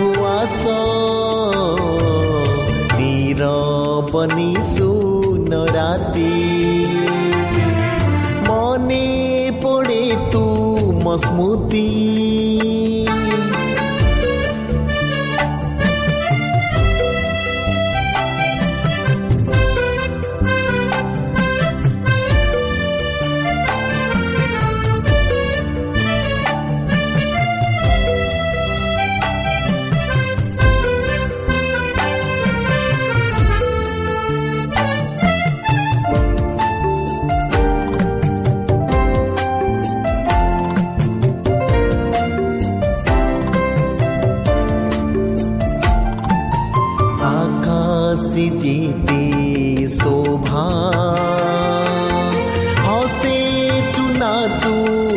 बुवास। चिर पनि सुन राति। मने पढे म स्मृति।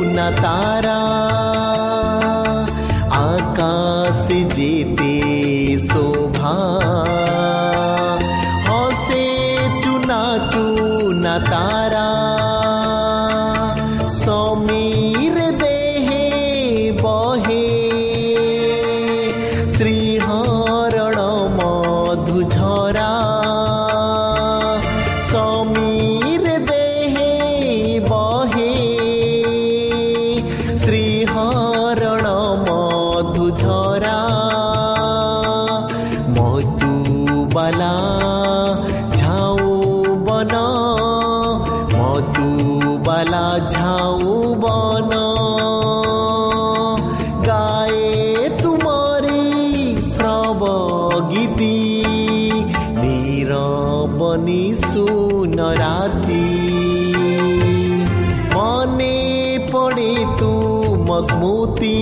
न तारा। নীরবনি সুন রাতি মনে পড়ে তুম স্মৃতি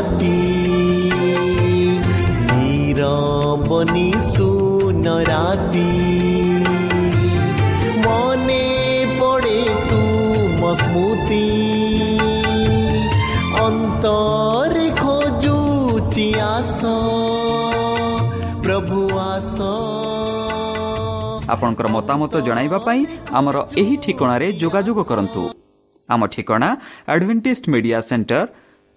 সুনরাতি নীরবনি সুনরাতি মনে পড়ে তুম স্মৃতি অন্তরে খোঁজুচি আস প্রভু আস ଆପଣଙ୍କର ମତାମତ ଜଣାଇବା ପାଇଁ ଆମର ଏହି ଠିକଣାରେ ଯୋଗାଯୋଗ କରନ୍ତୁ ଆମ ଠିକଣା ଆଡଭେଣ୍ଟିସ୍ଡ ମିଡିଆ ସେଣ୍ଟର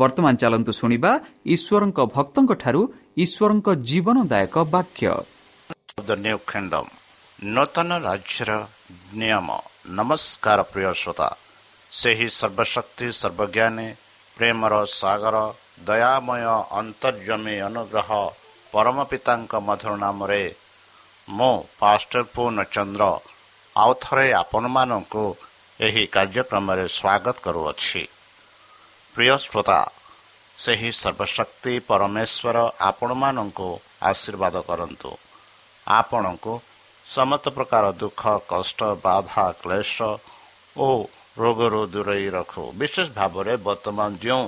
ବର୍ତ୍ତମାନ ଚାଲନ୍ତୁ ଶୁଣିବା ଈଶ୍ୱରଙ୍କ ଭକ୍ତଙ୍କଠାରୁ ଈଶ୍ୱରଙ୍କ ଜୀବନଦାୟକ ବାକ୍ୟ। ନୂତନ ରାଜ୍ୟର ନିୟମ। ନମସ୍କାର ପ୍ରିୟ ଶ୍ରୋତା। ସେହି ସର୍ବଶକ୍ତି ସର୍ବଜ୍ଞାନୀ ପ୍ରେମର ସାଗର ଦୟାମୟ ଅନ୍ତର୍ଜମୀ ଅନୁଗ୍ରହ ପରମ ପିତାଙ୍କ ମଧୁର ନାମରେ ମୁଁ ପାଷ୍ଟର ପୂର୍ଣ୍ଣଚନ୍ଦ୍ର ଆଉ ଥରେ ଆପଣମାନଙ୍କୁ ଏହି କାର୍ଯ୍ୟକ୍ରମରେ ସ୍ୱାଗତ କରୁଅଛି। ପ୍ରିୟ ଶ୍ରୋତା ସେହି ସର୍ବଶକ୍ତି ପରମେଶ୍ୱର ଆପଣମାନଙ୍କୁ ଆଶୀର୍ବାଦ କରନ୍ତୁ। ଆପଣଙ୍କୁ ସମସ୍ତ ପ୍ରକାର ଦୁଃଖ କଷ୍ଟ ବାଧା କ୍ଲେଶ ଓ ରୋଗରୁ ଦୂରେଇ ରଖୁ। ବିଶେଷ ଭାବରେ ବର୍ତ୍ତମାନ ଯେଉଁ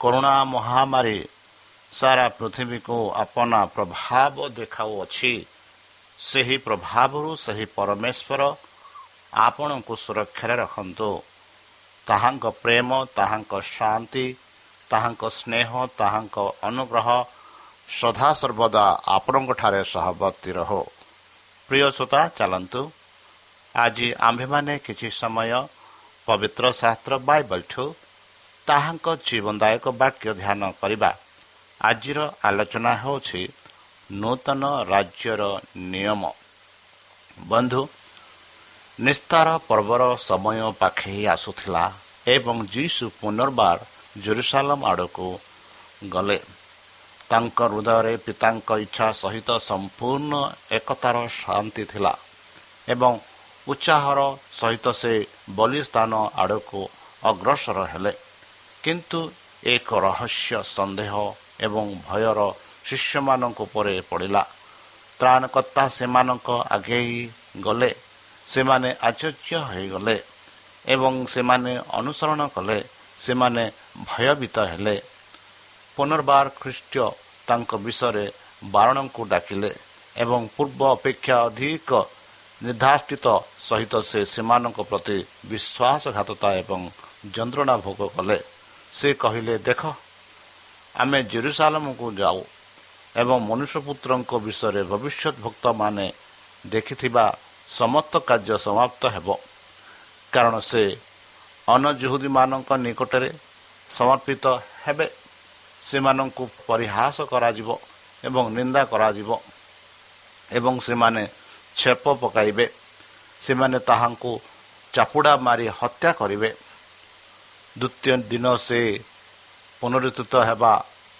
କରୋନା ମହାମାରୀ ସାରା ପୃଥିବୀକୁ ଆପନା ପ୍ରଭାବ ଦେଖାଉଅଛି ସେହି ପ୍ରଭାବରୁ ସେହି ପରମେଶ୍ୱର ଆପଣଙ୍କୁ ସୁରକ୍ଷାରେ ରଖନ୍ତୁ। ତାହାଙ୍କ ପ୍ରେମ ତାହାଙ୍କ ଶାନ୍ତି ତାହାଙ୍କ ସ୍ନେହ ତାହାଙ୍କ ଅନୁଗ୍ରହ ସଦାସର୍ବଦା ଆପଣଙ୍କଠାରେ ସହବର୍ତ୍ତୀ ରହୁ। ପ୍ରିୟ ଶ୍ରୋତା ଚାଲନ୍ତୁ। ଆଜି ଆମ୍ଭେମାନେ କିଛି ସମୟ ପବିତ୍ର ଶାସ୍ତ୍ର ବାଇବଲଠୁ ତାହାଙ୍କ ଜୀବନଦାୟକ ବାକ୍ୟ ଧ୍ୟାନ କରିବା। ଆଜିର ଆଲୋଚନା ହେଉଛି ନୂତନ ରାଜ୍ୟର ନିୟମ। ବନ୍ଧୁ ନିସ୍ତାର ପର୍ବର ସମୟ ପାଖେଇ ଆସୁଥିଲା ଏବଂ ଯୀଶୁ ପୁନର୍ବାର ଜେରୁସାଲମ ଆଡ଼କୁ ଗଲେ। ତାଙ୍କ ହୃଦୟରେ ପିତାଙ୍କ ଇଚ୍ଛା ସହିତ ସମ୍ପୂର୍ଣ୍ଣ ଏକତାର ଶାନ୍ତି ଥିଲା ଏବଂ ଉତ୍ସାହର ସହିତ ସେ ବଳିସ୍ଥାନ ଆଡ଼କୁ ଅଗ୍ରସର ହେଲେ। କିନ୍ତୁ ଏକ ରହସ୍ୟ ସନ୍ଦେହ ଏବଂ ଭୟର ଶିଷ୍ୟମାନଙ୍କ ଉପରେ ପଡ଼ିଲା। ତ୍ରାଣକର୍ତ୍ତା ସେମାନଙ୍କ ଆଗେଇ ଗଲେ। ସେମାନେ ଆଚର୍ଯ୍ୟ ହୋଇଗଲେ ଏବଂ ସେମାନେ ଅନୁସରଣ କଲେ ସେମାନେ ଭୟଭୀତ ହେଲେ। ପୁନର୍ବାର ଖ୍ରୀଷ୍ଟ ତାଙ୍କ ବିଷୟରେ ବାରଣଙ୍କୁ ଡାକିଲେ ଏବଂ ପୂର୍ବ ଅପେକ୍ଷା ଅଧିକ ନିର୍ଦ୍ଧାଷ୍ଟିତ ସହିତ ସେ ସେମାନଙ୍କ ପ୍ରତି ବିଶ୍ୱାସଘାତତା ଏବଂ ଯନ୍ତ୍ରଣା ଭୋଗ କଲେ। ସେ କହିଲେ ଦେଖ ଆମେ ଜେରୁସାଲମକୁ ଯାଉ ଏବଂ ମନୁଷ୍ୟପୁତ୍ରଙ୍କ ବିଷୟରେ ଭବିଷ୍ୟତ ଭକ୍ତମାନେ ଦେଖିଥିବା ସମସ୍ତ କାର୍ଯ୍ୟ ସମାପ୍ତ ହେବ। କାରଣ ସେ ଅନଜୁହୁଦୀମାନଙ୍କ ନିକଟରେ ସମର୍ପିତ ହେବେ। ସେମାନଙ୍କୁ ପରିହାସ କରାଯିବ ଏବଂ ନିନ୍ଦା କରାଯିବ ଏବଂ ସେମାନେ ଛେପ ପକାଇବେ। ସେମାନେ ତାହାଙ୍କୁ ଚାପୁଡ଼ା ମାରି ହତ୍ୟା କରିବେ। ଦ୍ୱିତୀୟ ଦିନ ସେ ପୁନରୁତ୍ଥିତ ହେବା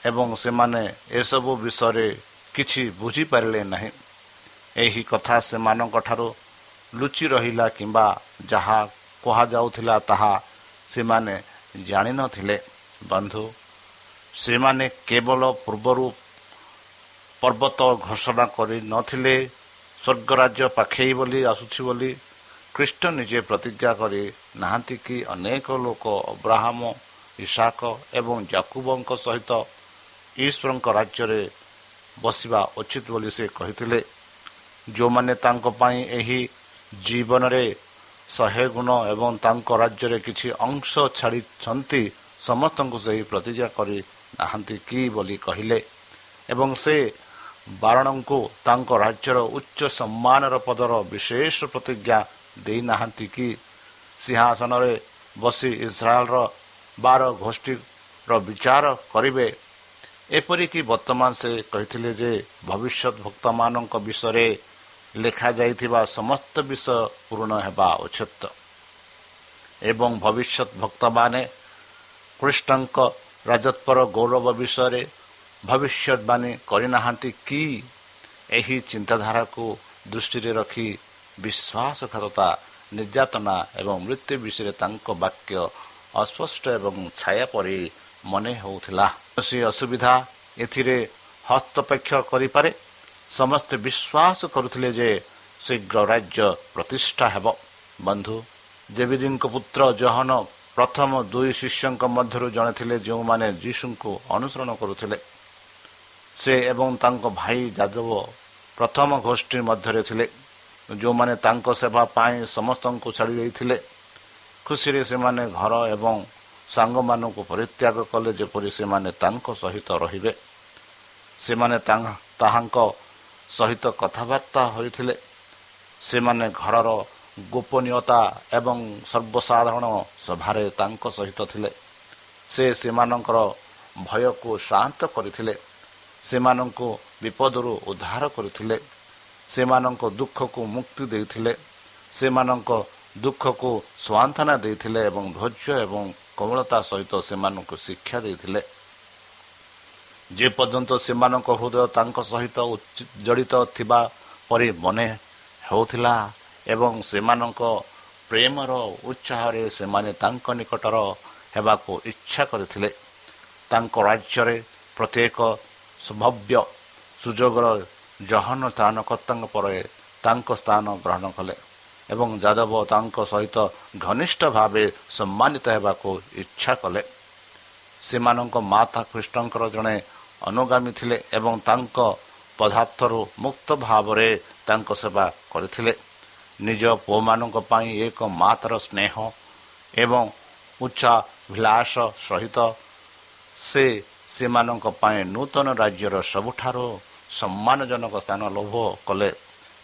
ଏବଂ ସେମାନେ ଏସବୁ ବିଷୟରେ କିଛି ବୁଝିପାରିଲେ ନାହିଁ। ଏହି କଥା ସେମାନଙ୍କଠାରୁ ଲୁଚି ରହିଲା କିମ୍ବା ଯାହା କୁହାଯାଉଥିଲା ତାହା ସେମାନେ ଜାଣିନଥିଲେ। ବନ୍ଧୁ ସେମାନେ କେବଳ ପୂର୍ବରୁ ପର୍ବତ ଘୋଷଣା କରିନଥିଲେ ସ୍ୱର୍ଗରାଜ୍ୟ ପାଖେଇ ବୋଲି ଆସୁଛି ବୋଲି ଖ୍ରୀଷ୍ଟ ନିଜେ ପ୍ରତିଜ୍ଞା କରି ନାହାନ୍ତି କି ଅନେକ ଲୋକ ଅବ୍ରାହମ ଇଶାକ ଏବଂ ଜାକୁବଙ୍କ ସହିତ ଈଶ୍ୱରଙ୍କ ରାଜ୍ୟରେ ବସିବା ଉଚିତ ବୋଲି ସେ କହିଥିଲେ। ଯେଉଁମାନେ ତାଙ୍କ ପାଇଁ ଏହି ଜୀବନରେ ଶହେ ଗୁଣ ଏବଂ ତାଙ୍କ ରାଜ୍ୟରେ କିଛି ଅଂଶ ଛାଡ଼ିଛନ୍ତି ସମସ୍ତଙ୍କୁ ସେହି ପ୍ରତିଜ୍ଞା କରି ନାହାନ୍ତି କି ବୋଲି କହିଲେ। ଏବଂ ସେ ବାରଣଙ୍କୁ ତାଙ୍କ ରାଜ୍ୟର ଉଚ୍ଚ ସମ୍ମାନର ପଦର ବିଶେଷ ପ୍ରତିଜ୍ଞା ଦେଇନାହାନ୍ତି କି? ସିଂହାସନରେ ବସି ଇସ୍ରାଏଲର ବାର ଗୋଷ୍ଠୀର ବିଚାର କରିବେ। ଏପରିକି ବର୍ତ୍ତମାନ ସେ କହିଥିଲେ ଯେ ଭବିଷ୍ୟତ ଭକ୍ତମାନଙ୍କ ବିଷୟରେ ଲେଖାଯାଇଥିବା ସମସ୍ତ ବିଷୟ ପୂରଣ ହେବା ଉଚିତ। ଏବଂ ଭବିଷ୍ୟତ ଭକ୍ତମାନେ କୃଷ୍ଣଙ୍କ ରାଜତ୍ୱର ଗୌରବ ବିଷୟରେ ଭବିଷ୍ୟତବାଣୀ କରିନାହାନ୍ତି କି? ଏହି ଚିନ୍ତାଧାରାକୁ ଦୃଷ୍ଟିରେ ରଖି ବିଶ୍ୱାସଘାତତା ନିର୍ଯାତନା ଏବଂ ମୃତ୍ୟୁ ବିଷୟରେ ତାଙ୍କ ବାକ୍ୟ ଅସ୍ପଷ୍ଟ ଏବଂ ଛାୟା ପରି ମନେ ହେଉଥିଲା। କୌଣସି ଅସୁବିଧା ଏଥିରେ ହସ୍ତପେକ୍ଷ କରିପାରେ? ସମସ୍ତେ ବିଶ୍ୱାସ କରୁଥିଲେ ଯେ ଶୀଘ୍ର ରାଜ୍ୟ ପ୍ରତିଷ୍ଠା ହେବ। ବନ୍ଧୁ ଦେବୀଦୀଙ୍କ ପୁତ୍ର ଜହନ ପ୍ରଥମ ଦୁଇ ଶିଷ୍ୟଙ୍କ ମଧ୍ୟରୁ ଜଣେ ଥିଲେ ଯେଉଁମାନେ ଯୀଶୁଙ୍କୁ ଅନୁସରଣ କରୁଥିଲେ। ସେ ଏବଂ ତାଙ୍କ ଭାଇ ଯାଦବ ପ୍ରଥମ ଗୋଷ୍ଠୀ ମଧ୍ୟରେ ଥିଲେ। ଯେଉଁମାନେ ତାଙ୍କ ସେବା ପାଇଁ ସମସ୍ତଙ୍କୁ ଛାଡ଼ି ଦେଇଥିଲେ। ଖୁସିରେ ସେମାନେ ଘର ଏବଂ ସାଙ୍ଗମାନଙ୍କୁ ପରିତ୍ୟାଗ କଲେ ଯେପରି ସେମାନେ ତାଙ୍କ ସହିତ ରହିବେ। ସେମାନେ ତାହାଙ୍କ ସହିତ କଥାବାର୍ତ୍ତା ହୋଇଥିଲେ। ସେମାନେ ଘରର ଗୋପନୀୟତା ଏବଂ ସର୍ବସାଧାରଣ ସଭାରେ ତାଙ୍କ ସହିତ ଥିଲେ। ସେ ସେମାନଙ୍କର ଭୟକୁ ଶାନ୍ତ କରିଥିଲେ। ସେମାନଙ୍କୁ ବିପଦରୁ ଉଦ୍ଧାର କରିଥିଲେ। ସେମାନଙ୍କ ଦୁଃଖକୁ ମୁକ୍ତି ଦେଇଥିଲେ। ସେମାନଙ୍କ ଦୁଃଖକୁ ସ୍ୱାନ୍ତନା ଦେଇଥିଲେ ଏବଂ ଧୈର୍ଯ୍ୟ ଏବଂ କୋମଳତା ସହିତ ସେମାନଙ୍କୁ ଶିକ୍ଷା ଦେଇଥିଲେ। ଯେପର୍ଯ୍ୟନ୍ତ ସେମାନଙ୍କ ହୃଦୟ ତାଙ୍କ ସହିତ ଜଡ଼ିତ ଥିବା ପରି ମନେ ହେଉଥିଲା ଏବଂ ସେମାନଙ୍କ ପ୍ରେମର ଉତ୍ସାହରେ ସେମାନେ ତାଙ୍କ ନିକଟର ହେବାକୁ ଇଚ୍ଛା କରିଥିଲେ। ତାଙ୍କ ରାଜ୍ୟରେ ପ୍ରତ୍ୟେକ ସମ୍ଭବ୍ୟ ସୁଯୋଗର ଜହନ ସ୍ଥାନକର୍ତ୍ତାଙ୍କ ପରେ ତାଙ୍କ ସ୍ଥାନ ଗ୍ରହଣ କଲେ ଏବଂ ଯାଦବ ତାଙ୍କ ସହିତ ଘନିଷ୍ଠ ଭାବେ ସମ୍ମାନିତ ହେବାକୁ ଇଚ୍ଛା କଲେ। ସେମାନଙ୍କ ମାତା କୃଷ୍ଣଙ୍କର ଜଣେ ଅନୁଗାମୀ ଥିଲେ ଏବଂ ତାଙ୍କ ପଦାର୍ଥରୁ ମୁକ୍ତ ଭାବରେ ତାଙ୍କ ସେବା କରିଥିଲେ। ନିଜ ପୁଅମାନଙ୍କ ପାଇଁ ଏକ ମାତାର ସ୍ନେହ ଏବଂ ଉଚ୍ଚାଭିଳାଷ ସହିତ ସେ ସେମାନଙ୍କ ପାଇଁ ନୂତନ ରାଜ୍ୟର ସବୁଠାରୁ ସମ୍ମାନଜନକ ସ୍ଥାନ ଲୋଭ କଲେ।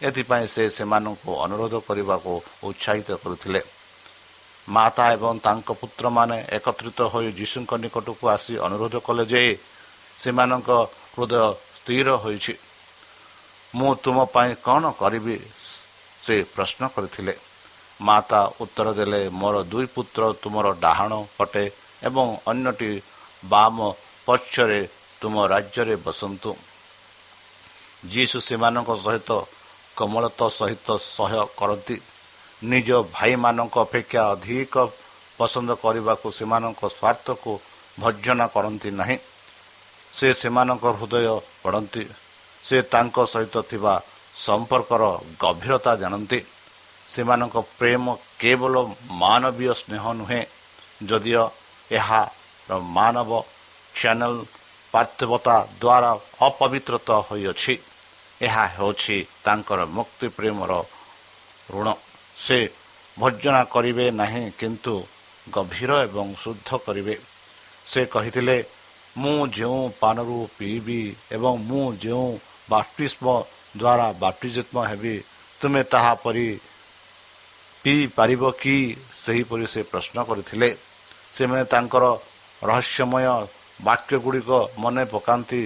ଏଥିପାଇଁ ସେ ସେମାନଙ୍କୁ ଅନୁରୋଧ କରିବାକୁ ଉତ୍ସାହିତ କରୁଥିଲେ। ମାତା ଏବଂ ତାଙ୍କ ପୁତ୍ରମାନେ ଏକତ୍ରିତ ହୋଇ ଯୀଶୁଙ୍କ ନିକଟକୁ ଆସି ଅନୁରୋଧ କଲେ ଯେ ସେମାନଙ୍କ ହୃଦୟ ସ୍ଥିର ହୋଇଛି। ମୁଁ ତୁମ ପାଇଁ କ'ଣ କରିବି? ସେ ପ୍ରଶ୍ନ କରିଥିଲେ। ମାତା ଉତ୍ତର ଦେଲେ ମୋର ଦୁଇ ପୁତ୍ର ତୁମର ଡାହାଣ ପଟେ ଏବଂ ଅନ୍ୟଟି ବାମ ପଛରେ ତୁମ ରାଜ୍ୟରେ ବସନ୍ତୁ। ଯୀଶୁ ସେମାନଙ୍କ ସହିତ କୋମଳତା ସହିତ ସହ୍ୟ କରନ୍ତି। ନିଜ ଭାଇମାନଙ୍କ ଅପେକ୍ଷା ଅଧିକ ପସନ୍ଦ କରିବାକୁ ସେମାନଙ୍କ ସ୍ୱାର୍ଥକୁ ଭର୍ଜନା କରନ୍ତି ନାହିଁ। ସେ ସେମାନଙ୍କ ହୃଦୟ ପଢ଼ନ୍ତି ସେ ତାଙ୍କ ସହିତ ଥିବା ସମ୍ପର୍କର ଗଭୀରତା ଜାଣନ୍ତି। ସେମାନଙ୍କ ପ୍ରେମ କେବଳ ମାନବୀୟ ସ୍ନେହ ନୁହେଁ ଯଦିଓ ଏହାର ମାନବ ଚ୍ୟାନେଲ ପାର୍ଥିବତା ଦ୍ୱାରା ଅପବିତ୍ରତା ହୋଇଅଛି। ଏହା ହେଉଛି ତାଙ୍କର ମୁକ୍ତି ପ୍ରେମର ଋଣ। ସେ ଭର୍ଜନା କରିବେ ନାହିଁ କିନ୍ତୁ ଗଭୀର ଏବଂ ଶୁଦ୍ଧ କରିବେ। ସେ କହିଥିଲେ ମୁଁ ଯେଉଁ ପାନରୁ ପିଇବି ଏବଂ ମୁଁ ଯେଉଁ ବାପ୍ଟିସ୍ମ ଦ୍ୱାରା ବାପ୍ଟିଜିତ୍ମ ହେବି ତୁମେ ତାହା ପରି ପିଇପାରିବ କି? ସେହିପରି ସେ ପ୍ରଶ୍ନ କରିଥିଲେ। ସେମାନେ ତାଙ୍କର ରହସ୍ୟମୟ ବାକ୍ୟ ଗୁଡ଼ିକ ମନେ ପକାନ୍ତି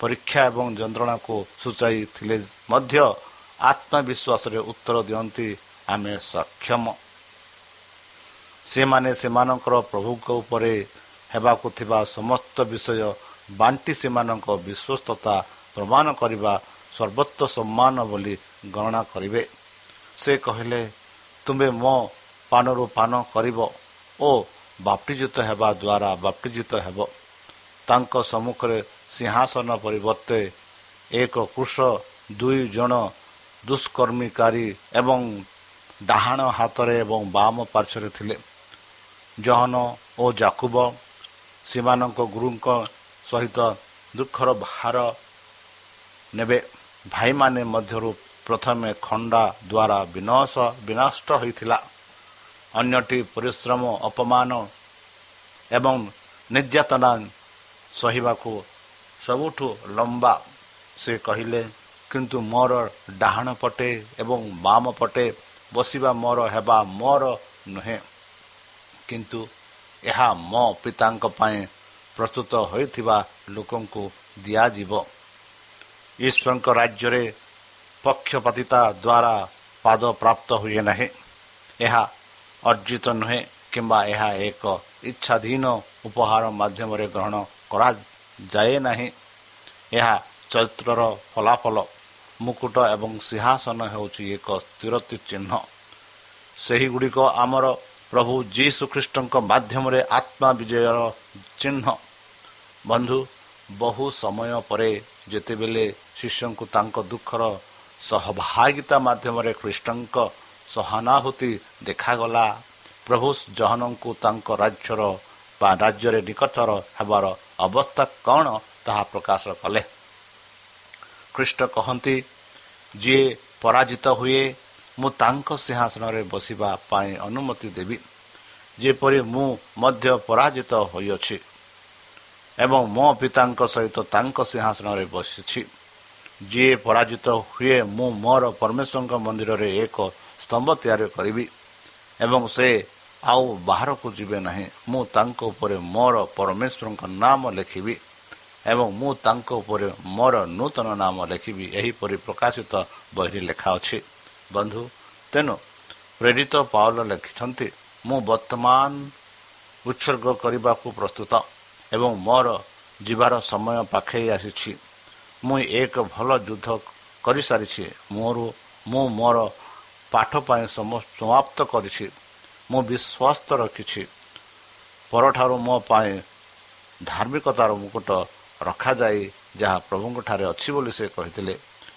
ପରୀକ୍ଷା ଏବଂ ଯନ୍ତ୍ରଣାକୁ ସୂଚାଇଥିଲେ ମଧ୍ୟ ଆତ୍ମବିଶ୍ୱାସରେ ଉତ୍ତର ଦିଅନ୍ତି ଆମେ ସକ୍ଷମ। ସେମାନେ ସେମାନଙ୍କର ପ୍ରଭୁଙ୍କ ଉପରେ ହେବାକୁ ଥିବା ସମସ୍ତ ବିଷୟ ବାଣ୍ଟି ସେମାନଙ୍କ ବିଶ୍ୱସ୍ତତା ପ୍ରମାଣ କରିବା ସର୍ବୋତ୍ତ ସମ୍ମାନ ବୋଲି ଗଣନା କରିବେ। ସେ କହିଲେ ତୁମେ ମୋ ପାନରୁ ପାନ କରିବ ଓ ବାପ୍ଟିଜିତ ହେବା ଦ୍ୱାରା ବାପ୍ଟିଜିତ ହେବ। ତାଙ୍କ ସମ୍ମୁଖରେ ସିଂହାସନ ପରିବର୍ତ୍ତେ ଏକ କୃଷ ଦୁଇ ଜଣ ଦୁଷ୍କର୍ମୀକାରୀ ଏବଂ ଡାହାଣ ହାତରେ ଏବଂ ବାମ ପାର୍ଶ୍ୱରେ ଥିଲେ। ଜହନ ଓ ଜାକୁବ ସେମାନଙ୍କ ଗୁରୁଙ୍କ ସହିତ ଦୁଃଖର ଭାର ନେବେ। ଭାଇମାନେ ମଧ୍ୟରୁ ପ୍ରଥମେ ଖଣ୍ଡା ଦ୍ୱାରା ବିନାଶ ବିନଷ୍ଟ ହୋଇଥିଲା। ଅନ୍ୟଟି ପରିଶ୍ରମ ଅପମାନ ଏବଂ ନିର୍ଯାତନା ସହିବାକୁ ସବୁଠୁ ଲମ୍ବା। ସେ କହିଲେ କିନ୍ତୁ ମୋର ଡାହାଣ ପଟେ ଏବଂ ବାମ ପଟେ ବସିବା ମୋର ହେବା ମୋର ନୁହେଁ। କିନ୍ତୁ ଏହା ମୋ ପିତାଙ୍କ ପାଇଁ ପ୍ରସ୍ତୁତ ହୋଇଥିବା ଲୋକଙ୍କୁ ଦିଆଯିବ। ଈଶ୍ୱରଙ୍କ ରାଜ୍ୟରେ ପକ୍ଷପାତିତା ଦ୍ୱାରା ପାଦ ପ୍ରାପ୍ତ ହୁଏ ନାହିଁ। ଏହା ଅର୍ଜିତ ନୁହେଁ କିମ୍ବା ଏହା ଏକ ଇଚ୍ଛାଧୀନ ଉପହାର ମାଧ୍ୟମରେ ଗ୍ରହଣ କରାଯାଏ ନାହିଁ। ଏହା ଚରିତ୍ରର ଫଳାଫଳ। ମୁକୁଟ ଏବଂ ସିଂହାସନ ହେଉଛି ଏକ ସ୍ଥିରତି ଚିହ୍ନ। ସେହିଗୁଡ଼ିକ ଆମର ପ୍ରଭୁ ଯୀଶୁଖ୍ରୀଷ୍ଟଙ୍କ ମାଧ୍ୟମରେ ଆତ୍ମା ବିଜୟର ଚିହ୍ନ। ବନ୍ଧୁ ବହୁ ସମୟ ପରେ ଯେତେବେଳେ ଶିଷ୍ୟଙ୍କୁ ତାଙ୍କ ଦୁଃଖର ସହଭାଗିତା ମାଧ୍ୟମରେ ଖ୍ରୀଷ୍ଟଙ୍କ ସହାନୁଭୂତି ଦେଖାଗଲା ପ୍ରଭୁ ଜହନଙ୍କୁ ତାଙ୍କ ରାଜ୍ୟର ବା ରାଜ୍ୟରେ ନିକଟର ହେବାର ଅବସ୍ଥା କ'ଣ ତାହା ପ୍ରକାଶ କଲେ? ଖ୍ରୀଷ୍ଟ କହନ୍ତି ଯିଏ ପରାଜିତ ହୁଏ ମୁଁ ତାଙ୍କ ସିଂହାସନରେ ବସିବା ପାଇଁ ଅନୁମତି ଦେବି। ଯେପରି ମୁଁ ମଧ୍ୟ ପରାଜିତ ହୋଇଅଛି ଏବଂ ମୋ ପିତାଙ୍କ ସହିତ ତାଙ୍କ ସିଂହାସନରେ ବସିଛି। ଯିଏ ପରାଜିତ ହୁଏ ମୁଁ ମୋର ପରମେଶ୍ୱରଙ୍କ ମନ୍ଦିରରେ ଏକ ସ୍ତମ୍ଭ ତିଆରି କରିବି ଏବଂ ସେ ଆଉ ବାହାରକୁ ଯିବେ ନାହିଁ। ମୁଁ ତାଙ୍କ ଉପରେ ମୋର ପରମେଶ୍ୱରଙ୍କ ନାମ ଲେଖିବି। ଏବଂ ମୁଁ ତାଙ୍କ ଉପରେ ମୋର ନୂତନ ନାମ ଲେଖିବି ଏହିପରି ପ୍ରକାଶିତ ବହିରେ ଲେଖା ଅଛି। ବନ୍ଧୁ ତେଣୁ ପ୍ରେରିତ ପାଉଲ ଲେଖିଛନ୍ତି ମୁଁ ବର୍ତ୍ତମାନ ଉତ୍ସର୍ଗ କରିବାକୁ ପ୍ରସ୍ତୁତ ଏବଂ ମୋର ଯିବାର ସମୟ ପାଖେଇ ଆସିଛି। ମୁଁ ଏକ ଭଲ ଯୁଦ୍ଧ କରିସାରିଛି। ମୋର ମୁଁ ମୋର ପାଠ ପାଇଁ ସମାପ୍ତ କରିଛି। ମୁଁ ବିଶ୍ୱାସ ରଖିଛି। ପରଠାରୁ ମୋ ପାଇଁ ଧାର୍ମିକତାର ମୁକୁଟ ରଖାଯାଇ ଯାହା ପ୍ରଭୁଙ୍କଠାରେ ଅଛି ବୋଲି ସେ କହିଥିଲେ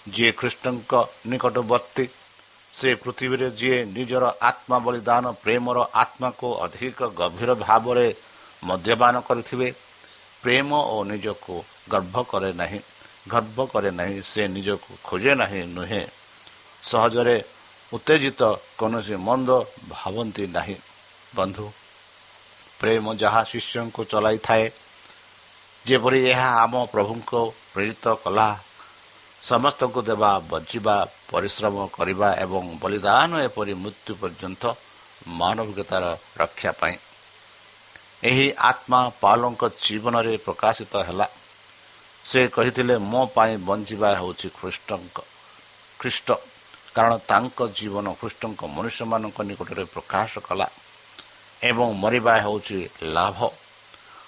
ଯିଏ ଖ୍ରୀଷ୍ଟଙ୍କ ନିକଟବର୍ତ୍ତୀ ସେ ପୃଥିବୀରେ ଯିଏ ନିଜର ଆତ୍ମା ବଳିଦାନ ପ୍ରେମର ଆତ୍ମାକୁ ଅଧିକ ଗଭୀର ଭାବରେ ମଦ୍ୟପାନ କରିଥିବେ ପ୍ରେମ ଓ ନିଜକୁ ଗର୍ଭ କରେ ନାହିଁ ଗର୍ଭ କରେ ନାହିଁ ସେ ନିଜକୁ ଖୋଜେ ନାହିଁ ନୁହେଁ। ସହଜରେ ଉତ୍ତେଜିତ କୌଣସି ମନ୍ଦ ଭାବନ୍ତି ନାହିଁ। ବନ୍ଧୁ ପ୍ରେମ ଯାହା ଶିଷ୍ୟଙ୍କୁ ଚଲାଇଥାଏ ଯେପରି ଏହା ଆମ ପ୍ରଭୁଙ୍କୁ ପ୍ରେରିତ କଲା ସମସ୍ତଙ୍କୁ ଦେବା ବଞ୍ଚିବା ପରିଶ୍ରମ କରିବା ଏବଂ ବଳିଦାନ ଏପରି ମୃତ୍ୟୁ ପର୍ଯ୍ୟନ୍ତ ମାନବିକତାର ରକ୍ଷା ପାଇଁ। ଏହି ଆତ୍ମା ପାଲଙ୍କ ଜୀବନରେ ପ୍ରକାଶିତ ହେଲା। ସେ କହିଥିଲେ ମୋ ପାଇଁ ବଞ୍ଚିବା ହେଉଛି ଖ୍ରୀଷ୍ଟଙ୍କ ଖ୍ରୀଷ୍ଟ କାରଣ ତାଙ୍କ ଜୀବନ ଖ୍ରୀଷ୍ଟଙ୍କ ମନୁଷ୍ୟମାନଙ୍କ ନିକଟରେ ପ୍ରକାଶ କଲା ଏବଂ ମରିବା ହେଉଛି ଲାଭ।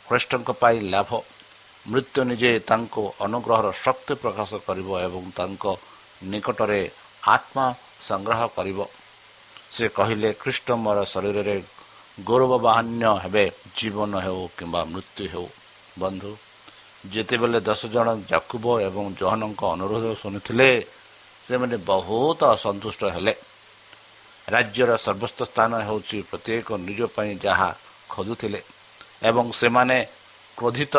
ଖ୍ରୀଷ୍ଟଙ୍କ ପାଇଁ ଲାଭ ମୃତ୍ୟୁ ନିଜେ ତାଙ୍କୁ ଅନୁଗ୍ରହର ଶକ୍ତି ପ୍ରକାଶ କରିବ ଏବଂ ତାଙ୍କ ନିକଟରେ ଆତ୍ମା ସଂଗ୍ରହ କରିବ। ସେ କହିଲେ ଖ୍ରୀଷ୍ଟ ମୋର ଶରୀରରେ ଗୌରବବାହାନ୍ୟ ହେବେ ଜୀବନ ହେଉ କିମ୍ବା ମୃତ୍ୟୁ ହେଉ। ବନ୍ଧୁ ଯେତେବେଳେ ଦଶ ଜଣ ଜାକୁବ ଏବଂ ଜହନଙ୍କ ଅନୁରୋଧ ଶୁଣିଥିଲେ ସେମାନେ ବହୁତ ଅସନ୍ତୁଷ୍ଟ ହେଲେ। ରାଜ୍ୟର ସର୍ବସ୍ତ ସ୍ଥାନ ହେଉଛି ପ୍ରତ୍ୟେକ ନିଜ ପାଇଁ ଯାହା ଖୋଜୁଥିଲେ ଏବଂ ସେମାନେ କ୍ରୋଧିତ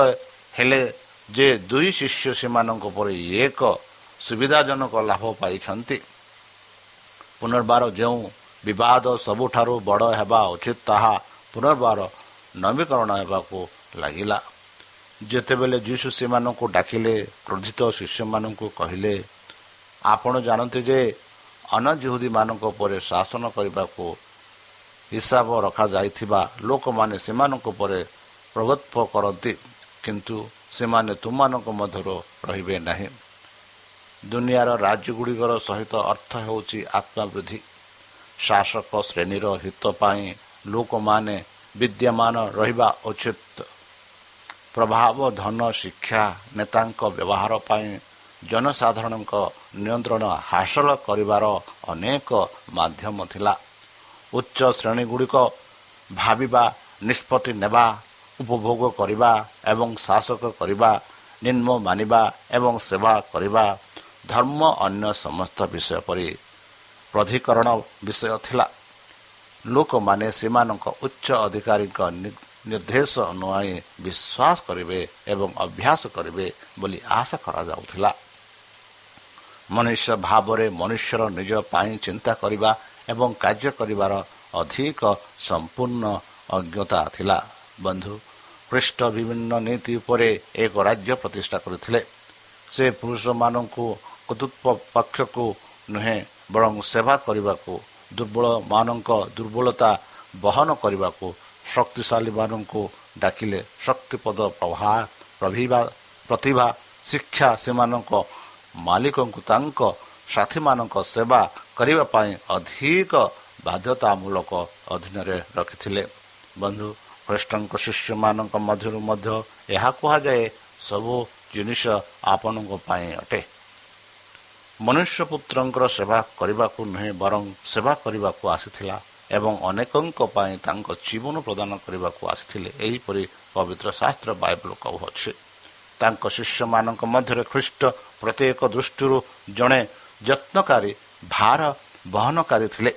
ହେଲେ ଯେ ଦୁଇ ଶିଷ୍ୟ ସେମାନଙ୍କ ପରେ ଏକ ସୁବିଧାଜନକ ଲାଭ ପାଇଛନ୍ତି। ପୁନର୍ବାର ଯେଉଁ ବିବାଦ ସବୁଠାରୁ ବଡ଼ ହେବା ଉଚିତ ତାହା ପୁନର୍ବାର ନବୀକରଣ ହେବାକୁ ଲାଗିଲା। ଯେତେବେଳେ ଯୀଶୁ ସେମାନଙ୍କୁ ଡାକିଲେ କ୍ରୋଧିତ ଶିଷ୍ୟମାନଙ୍କୁ କହିଲେ ଆପଣ ଜାଣନ୍ତି ଯେ ଅନଜୁହୁଦୀମାନଙ୍କ ପରେ ଶାସନ କରିବାକୁ ହିସାବ ରଖାଯାଇଥିବା ଲୋକମାନେ ସେମାନଙ୍କ ପରେ ପ୍ରଭୁତ୍ୱ କରନ୍ତି। କିନ୍ତୁ ସେମାନେ ତୁମମାନଙ୍କ ମଧ୍ୟରୁ ରହିବେ ନାହିଁ। ଦୁନିଆର ରାଜ୍ୟଗୁଡ଼ିକର ସହିତ ଅର୍ଥ ହେଉଛି ଆତ୍ମାବୃଦ୍ଧି। ଶାସକ ଶ୍ରେଣୀର ହିତ ପାଇଁ ଲୋକମାନେ ବିଦ୍ୟମାନ ରହିବା ଉଚିତ। ପ୍ରଭାବ ଧନ ଶିକ୍ଷା ନେତାଙ୍କ ବ୍ୟବହାର ପାଇଁ ଜନସାଧାରଣଙ୍କ ନିୟନ୍ତ୍ରଣ ହାସଲ କରିବାର ଅନେକ ମାଧ୍ୟମ ଥିଲା। ଉଚ୍ଚ ଶ୍ରେଣୀଗୁଡ଼ିକ ଭାବିବା ନିଷ୍ପତ୍ତି ନେବା ଉପଭୋଗ କରିବା ଏବଂ ଶାସକ କରିବା ନିମ୍ନ ମାନିବା ଏବଂ ସେବା କରିବା ଧର୍ମ ଅନ୍ୟ ସମସ୍ତ ବିଷୟ ପରି ପ୍ରାଧିକରଣ ବିଷୟ ଥିଲା। ଲୋକମାନେ ସେମାନଙ୍କ ଉଚ୍ଚ ଅଧିକାରୀଙ୍କ ନିର୍ଦ୍ଦେଶ ଅନୁଆଇ ବିଶ୍ୱାସ କରିବେ ଏବଂ ଅଭ୍ୟାସ କରିବେ ବୋଲି ଆଶା କରାଯାଉଥିଲା। ମନୁଷ୍ୟ ଭାବରେ ମନୁଷ୍ୟର ନିଜ ପାଇଁ ଚିନ୍ତା କରିବା ଏବଂ କାର୍ଯ୍ୟ କରିବାର ଅଧିକ ସମ୍ପୂର୍ଣ୍ଣ ଅଜ୍ଞତା ଥିଲା। ବନ୍ଧୁ ଖ୍ରୀଷ୍ଟ ବିଭିନ୍ନ ନୀତି ଉପରେ ଏକ ରାଜ୍ୟ ପ୍ରତିଷ୍ଠା କରିଥିଲେ ସେ ପୁରୁଷମାନଙ୍କୁ କର୍ତ୍ତୃତ୍ୱ ପକ୍ଷକୁ ନୁହେଁ ବରଂ ସେବା କରିବାକୁ ଦୁର୍ବଳମାନଙ୍କ ଦୁର୍ବଳତା ବହନ କରିବାକୁ ଶକ୍ତିଶାଳୀମାନଙ୍କୁ ଡାକିଲେ ଶକ୍ତିପଦ ପ୍ରଭା ପ୍ରଭିବା ପ୍ରତିଭା ଶିକ୍ଷା ସେମାନଙ୍କ ମାଲିକଙ୍କୁ ତାଙ୍କ ସାଥୀମାନଙ୍କ ସେବା କରିବା ପାଇଁ ଅଧିକ ବାଧ୍ୟତାମୂଳକ ଅଧୀନରେ ରଖିଥିଲେ। ବନ୍ଧୁ ଖ୍ରୀଷ୍ଟଙ୍କ ଶିଷ୍ୟମାନଙ୍କ ମଧ୍ୟରୁ ମଧ୍ୟ ଏହା କୁହାଯାଏ ସବୁ ଜିନିଷ ଆପଣଙ୍କ ପାଇଁ ଅଟେ। ମନୁଷ୍ୟ ପୁତ୍ରଙ୍କର ସେବା କରିବାକୁ ନୁହେଁ ବରଂ ସେବା କରିବାକୁ ଆସିଥିଲା ଏବଂ ଅନେକଙ୍କ ପାଇଁ ତାଙ୍କ ଜୀବନ ପ୍ରଦାନ କରିବାକୁ ଆସିଥିଲେ। ଏହିପରି ପବିତ୍ର ଶାସ୍ତ୍ର ବାଇବଲ କହୁଅଛି। ତାଙ୍କ ଶିଷ୍ୟମାନଙ୍କ ମଧ୍ୟରେ ଖ୍ରୀଷ୍ଟ ପ୍ରତ୍ୟେକ ଦୃଷ୍ଟିରୁ ଜଣେ ଯତ୍ନକାରୀ ଭାର ବହନକାରୀ ଥିଲେ।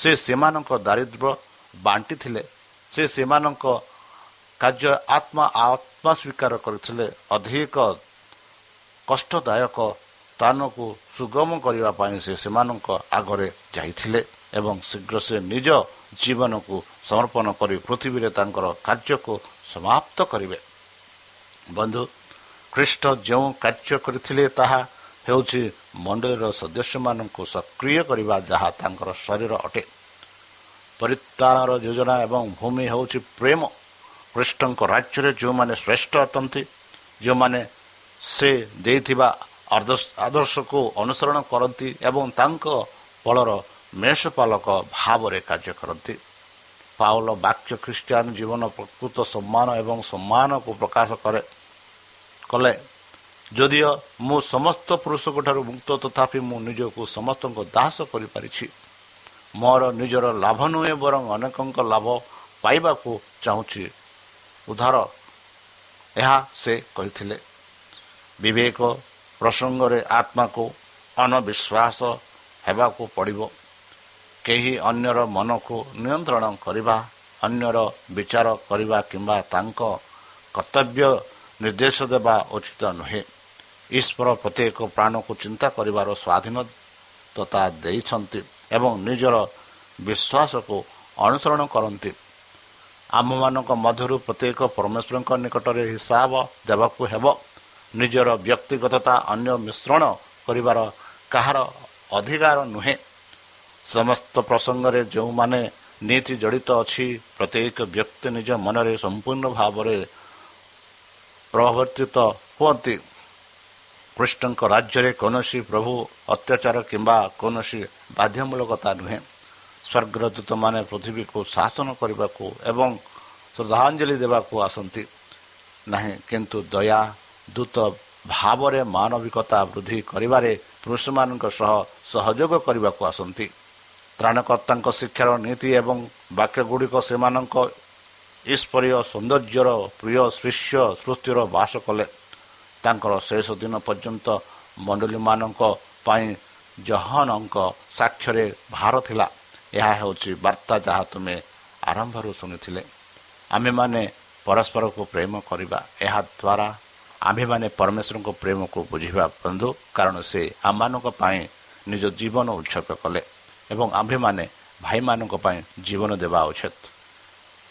ସେ ସେମାନଙ୍କ ଦାରିଦ୍ର୍ୟ ବାଣ୍ଟିଥିଲେ ସେ ସେମାନଙ୍କ କାର୍ଯ୍ୟ ଆତ୍ମା ଆତ୍ମା ସ୍ୱୀକାର କରିଥିଲେ। ଅଧିକ କଷ୍ଟଦାୟକ ସ୍ଥାନକୁ ସୁଗମ କରିବା ପାଇଁ ସେ ସେମାନଙ୍କ ଆଗରେ ଯାଇଥିଲେ ଏବଂ ଶୀଘ୍ର ସେ ନିଜ ଜୀବନକୁ ସମର୍ପଣ କରି ପୃଥିବୀରେ ତାଙ୍କର କାର୍ଯ୍ୟକୁ ସମାପ୍ତ କରିବେ। ବନ୍ଧୁ ଖ୍ରୀଷ୍ଟ ଯେଉଁ କାର୍ଯ୍ୟ କରିଥିଲେ ତାହା ହେଉଛି ମଣ୍ଡଳୀର ସଦସ୍ୟମାନଙ୍କୁ ସକ୍ରିୟ କରିବା ଯାହା ତାଙ୍କର ଶରୀର ଅଟେ। ପରିତ୍ରାଣର ଯୋଜନା ଏବଂ ଭୂମି ହେଉଛି ପ୍ରେମ। କୃଷ୍ଣଙ୍କ ରାଜ୍ୟରେ ଯେଉଁମାନେ ଶ୍ରେଷ୍ଠ ଅଟନ୍ତି ଯେଉଁମାନେ ସେ ଦେଇଥିବା ଆଦର୍ଶକୁ ଅନୁସରଣ କରନ୍ତି ଏବଂ ତାଙ୍କ ଫଳର ମେଷପାଲକ ଭାବରେ କାର୍ଯ୍ୟ କରନ୍ତି। ପାଉଲ ବାକ୍ୟ ଖ୍ରୀଷ୍ଟିଆନ ଜୀବନ ପ୍ରକୃତ ସମ୍ମାନ ଏବଂ ସମ୍ମାନକୁ ପ୍ରକାଶ କରେ। କଲେ ଯଦିଓ ମୁଁ ସମସ୍ତ ପୁରୁଷଙ୍କ ଠାରୁ ମୁକ୍ତ ତଥାପି ମୁଁ ନିଜକୁ ସମସ୍ତଙ୍କ ଦାସ କରିପାରିଛି ମୋର ନିଜର ଲାଭ ନୁହେଁ ବରଂ ଅନେକଙ୍କ ଲାଭ ପାଇବାକୁ ଚାହୁଁଛି। ଉଦ୍ଧାର। ଏହା ସେ କହିଥିଲେ। ବିବେକ ପ୍ରସଙ୍ଗରେ ଆତ୍ମାକୁ ଅନବିଶ୍ୱାସ ହେବାକୁ ପଡ଼ିବ। କେହି ଅନ୍ୟର ମନକୁ ନିୟନ୍ତ୍ରଣ କରିବା ଅନ୍ୟର ବିଚାର କରିବା କିମ୍ବା ତାଙ୍କ କର୍ତ୍ତବ୍ୟ ନିର୍ଦ୍ଦେଶ ଦେବା ଉଚିତ ନୁହେଁ। ଈଶ୍ୱର ପ୍ରତ୍ୟେକ ପ୍ରାଣକୁ ଚିନ୍ତା କରିବାର ସ୍ୱାଧୀନତା ଦେଇଛନ୍ତି। ଏବଂ ନିଜର ବିଶ୍ୱାସକୁ ଅନୁସରଣ କରନ୍ତି। ଆମମାନଙ୍କ ମଧ୍ୟରୁ ପ୍ରତ୍ୟେକ ପରମେଶ୍ୱରଙ୍କ ନିକଟରେ ହିସାବ ଦେବାକୁ ହେବ। ନିଜର ବ୍ୟକ୍ତିଗତତା ଅନ୍ୟ ମିଶ୍ରଣ କରିବାର କାହାର ଅଧିକାର ନୁହେଁ। ସମସ୍ତ ପ୍ରସଙ୍ଗରେ ଯେଉଁମାନେ ନୀତି ଜଡ଼ିତ ଅଛି ପ୍ରତ୍ୟେକ ବ୍ୟକ୍ତି ନିଜ ମନରେ ସମ୍ପୂର୍ଣ୍ଣ ଭାବରେ ପ୍ରବର୍ତ୍ତିତ ହୁଅନ୍ତି। କୃଷ୍ଣଙ୍କ ରାଜ୍ୟରେ କୌଣସି ପ୍ରଭୁ ଅତ୍ୟାଚାର କିମ୍ବା କୌଣସି ବାଧ୍ୟମୂଳକତା ନୁହେଁ। ସ୍ୱର୍ଗର ଦୂତମାନେ ପୃଥିବୀକୁ ଶାସନ କରିବାକୁ ଏବଂ ଶ୍ରଦ୍ଧାଞ୍ଜଳି ଦେବାକୁ ଆସନ୍ତି। ନାହିଁ କିନ୍ତୁ ଦୟା ଦୂତ ଭାବରେ ମାନବିକତା ବୃଦ୍ଧି କରିବାରେ ପୁରୁଷମାନଙ୍କ ସହ ସହଯୋଗ କରିବାକୁ ଆସନ୍ତି। ତ୍ରାଣକର୍ତ୍ତାଙ୍କ ଶିକ୍ଷାର ନୀତି ଏବଂ ବାକ୍ୟଗୁଡ଼ିକ ସେମାନଙ୍କ ଈଶ୍ୱରୀୟ ସୌନ୍ଦର୍ଯ୍ୟର ପ୍ରିୟ ଶିଷ୍ୟ ସୃଷ୍ଟିର ବାସ କଲେ। ତାଙ୍କର ଶେଷ ଦିନ ପର୍ଯ୍ୟନ୍ତ ମଣ୍ଡଳୀମାନଙ୍କ ପାଇଁ ଜହନଙ୍କ ସାକ୍ଷ୍ୟରେ ଭାର ଥିଲା। ଏହା ହେଉଛି ବାର୍ତ୍ତା ଯାହା ତୁମେ ଆରମ୍ଭରୁ ଶୁଣିଥିଲେ। ଆମେମାନେ ପରସ୍ପରକୁ ପ୍ରେମ କରିବା ଏହା ଦ୍ୱାରା ଆମ୍ଭେମାନେ ପରମେଶ୍ୱରଙ୍କ ପ୍ରେମକୁ ବୁଝିବା ବନ୍ଧୁ କାରଣ ସେ ଆମମାନଙ୍କ ପାଇଁ ନିଜ ଜୀବନ ଉତ୍ସର୍ଗ କଲେ ଏବଂ ଆମ୍ଭେମାନେ ଭାଇମାନଙ୍କ ପାଇଁ ଜୀବନ ଦେବା ଉଚିତ।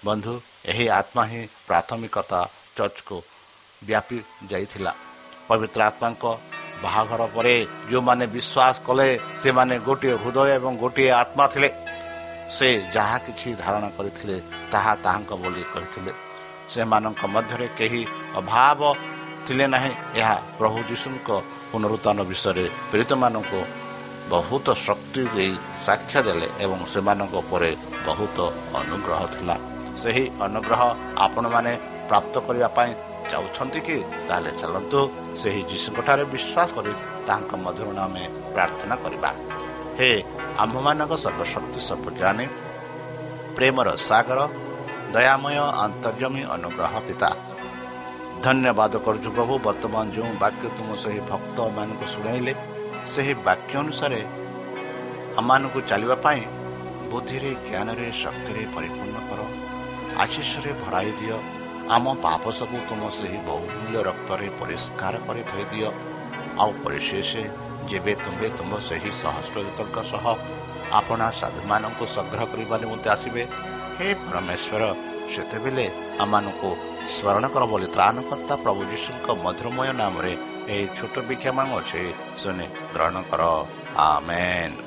ବନ୍ଧୁ ଏହି ଆତ୍ମା ହିଁ ପ୍ରାଥମିକତା ଚର୍ଚ୍ଚକୁ ବ୍ୟାପି ଯାଇଥିଲା। ପବିତ୍ର ଆତ୍ମାଙ୍କ ବାହାଘର ପରେ ଯେଉଁମାନେ ବିଶ୍ୱାସ କଲେ ସେମାନେ ଗୋଟିଏ ହୃଦୟ ଏବଂ ଗୋଟିଏ ଆତ୍ମା ଥିଲେ। ସେ ଯାହା କିଛି ଧାରଣା କରିଥିଲେ ତାହା ତାହାଙ୍କ ବୋଲି କହିଥିଲେ। ସେମାନଙ୍କ ମଧ୍ୟରେ କେହି ଅଭାବ ଥିଲେ ନାହିଁ। ଏହା ପ୍ରଭୁ ଯୀଶୁଙ୍କ ପୁନରୁତ୍ଥାନ ବିଷୟରେ ପୀଡ଼ିତମାନଙ୍କୁ ବହୁତ ଶକ୍ତି ଦେଇ ସାକ୍ଷ୍ୟ ଦେଲେ ଏବଂ ସେମାନଙ୍କ ଉପରେ ବହୁତ ଅନୁଗ୍ରହ ଥିଲା। ସେହି ଅନୁଗ୍ରହ ଆପଣମାନେ ପ୍ରାପ୍ତ କରିବା ପାଇଁ ଚାହୁଁଛନ୍ତି କି ତାହେଲେ ଚାଲନ୍ତୁ ସେହି ଯୀଶୁଙ୍କଠାରେ ବିଶ୍ୱାସ କରି ତାଙ୍କ ମଧ୍ୟରୁ ଆମେ ପ୍ରାର୍ଥନା କରିବା। ହେ ଆମ୍ଭମାନଙ୍କ ସର୍ବଶକ୍ତି ସର୍ବଜ୍ଞାନୀ ପ୍ରେମର ସାଗର ଦୟାମୟ ଅନ୍ତର୍ଜମୀ ଅନୁଗ୍ରହ ପିତା। ଧନ୍ୟବାଦ କରୁଛୁ ପ୍ରଭୁ ବର୍ତ୍ତମାନ ଯେଉଁ ବାକ୍ୟ ତୁମ ସେହି ଭକ୍ତମାନଙ୍କୁ ଶୁଣାଇଲେ ସେହି ବାକ୍ୟ ଅନୁସାରେ ଆମମାନଙ୍କୁ ଚାଲିବା ପାଇଁ ବୁଦ୍ଧିରେ ଜ୍ଞାନରେ ଶକ୍ତିରେ ପରିପୂର୍ଣ୍ଣ କର। ଆଶିଷରେ ଭରାଇ ଦିଅ। ଆମ ପାପ ସବୁ ତୁମ ସେହି ବହୁମୂଲ୍ୟ ରକ୍ତରେ ପରିଷ୍କାର କରି ଥୋଇଦିଅ। ଆଉ ପରିଶେଷ ଯେବେ ତୁମେ ତୁମ ସେହି ସହସ୍ରଦୂତଙ୍କ ସହ ଆପଣା ସାଧୁମାନଙ୍କୁ ସଂଗ୍ରହ କରିବା ନିମନ୍ତେ ଆସିବେ ହେ ପରମେଶ୍ୱର ସେତେବେଳେ ଆମମାନଙ୍କୁ ସ୍ମରଣ କର ବୋଲି ତ୍ରାଣକର୍ତ୍ତା ପ୍ରଭୁ ଯୀଶୁଙ୍କ ମଧୁରମୟ ନାମରେ ଏହି ଛୋଟ ବିକ୍ଷମା ଅଛି ଶୁଣି ଗ୍ରହଣ କର। ଆମେନ୍।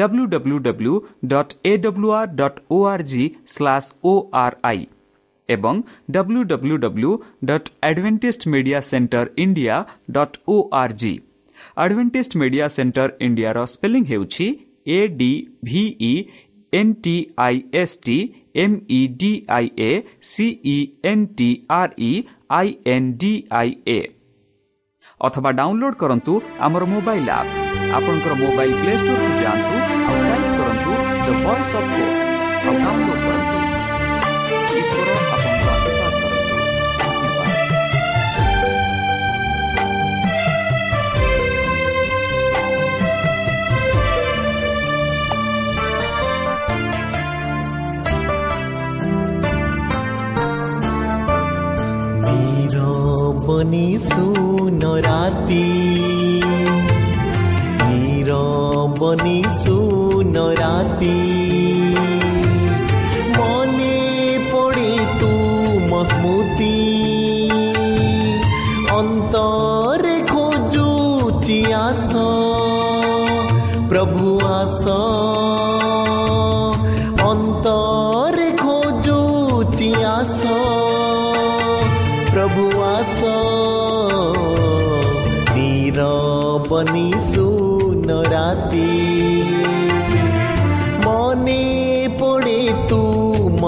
W W W dot A W R dot O R G slash O R I ଏବଂ W W W dot Adventist media centre India dot O R G Adventist media centre ଇଣ୍ଡିଆର ସ୍ପେଲିଂ ହେଉଛି A D V E N T I S T M E D I A C E N T R E I N D I A ଅଥବା download କରନ୍ତୁ ଆମର mobile app ଆପଣଙ୍କର mobile play ଷ୍ଟୋରକୁ ଯାଆନ୍ତୁ ଆଉ type କରନ୍ତୁ the voice of hope ଆଉ download କରନ୍ତୁ। ଈଶ୍ୱର ଆପଣଙ୍କୁ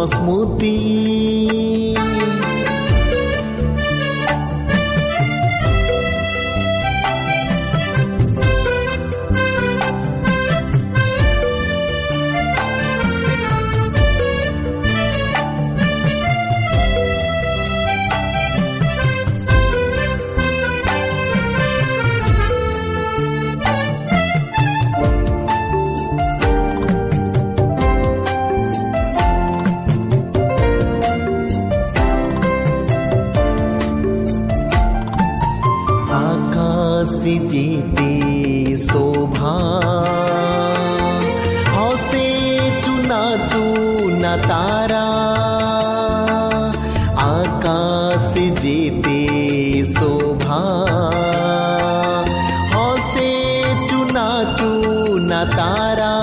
ಸ್ಮೃತಿ तारा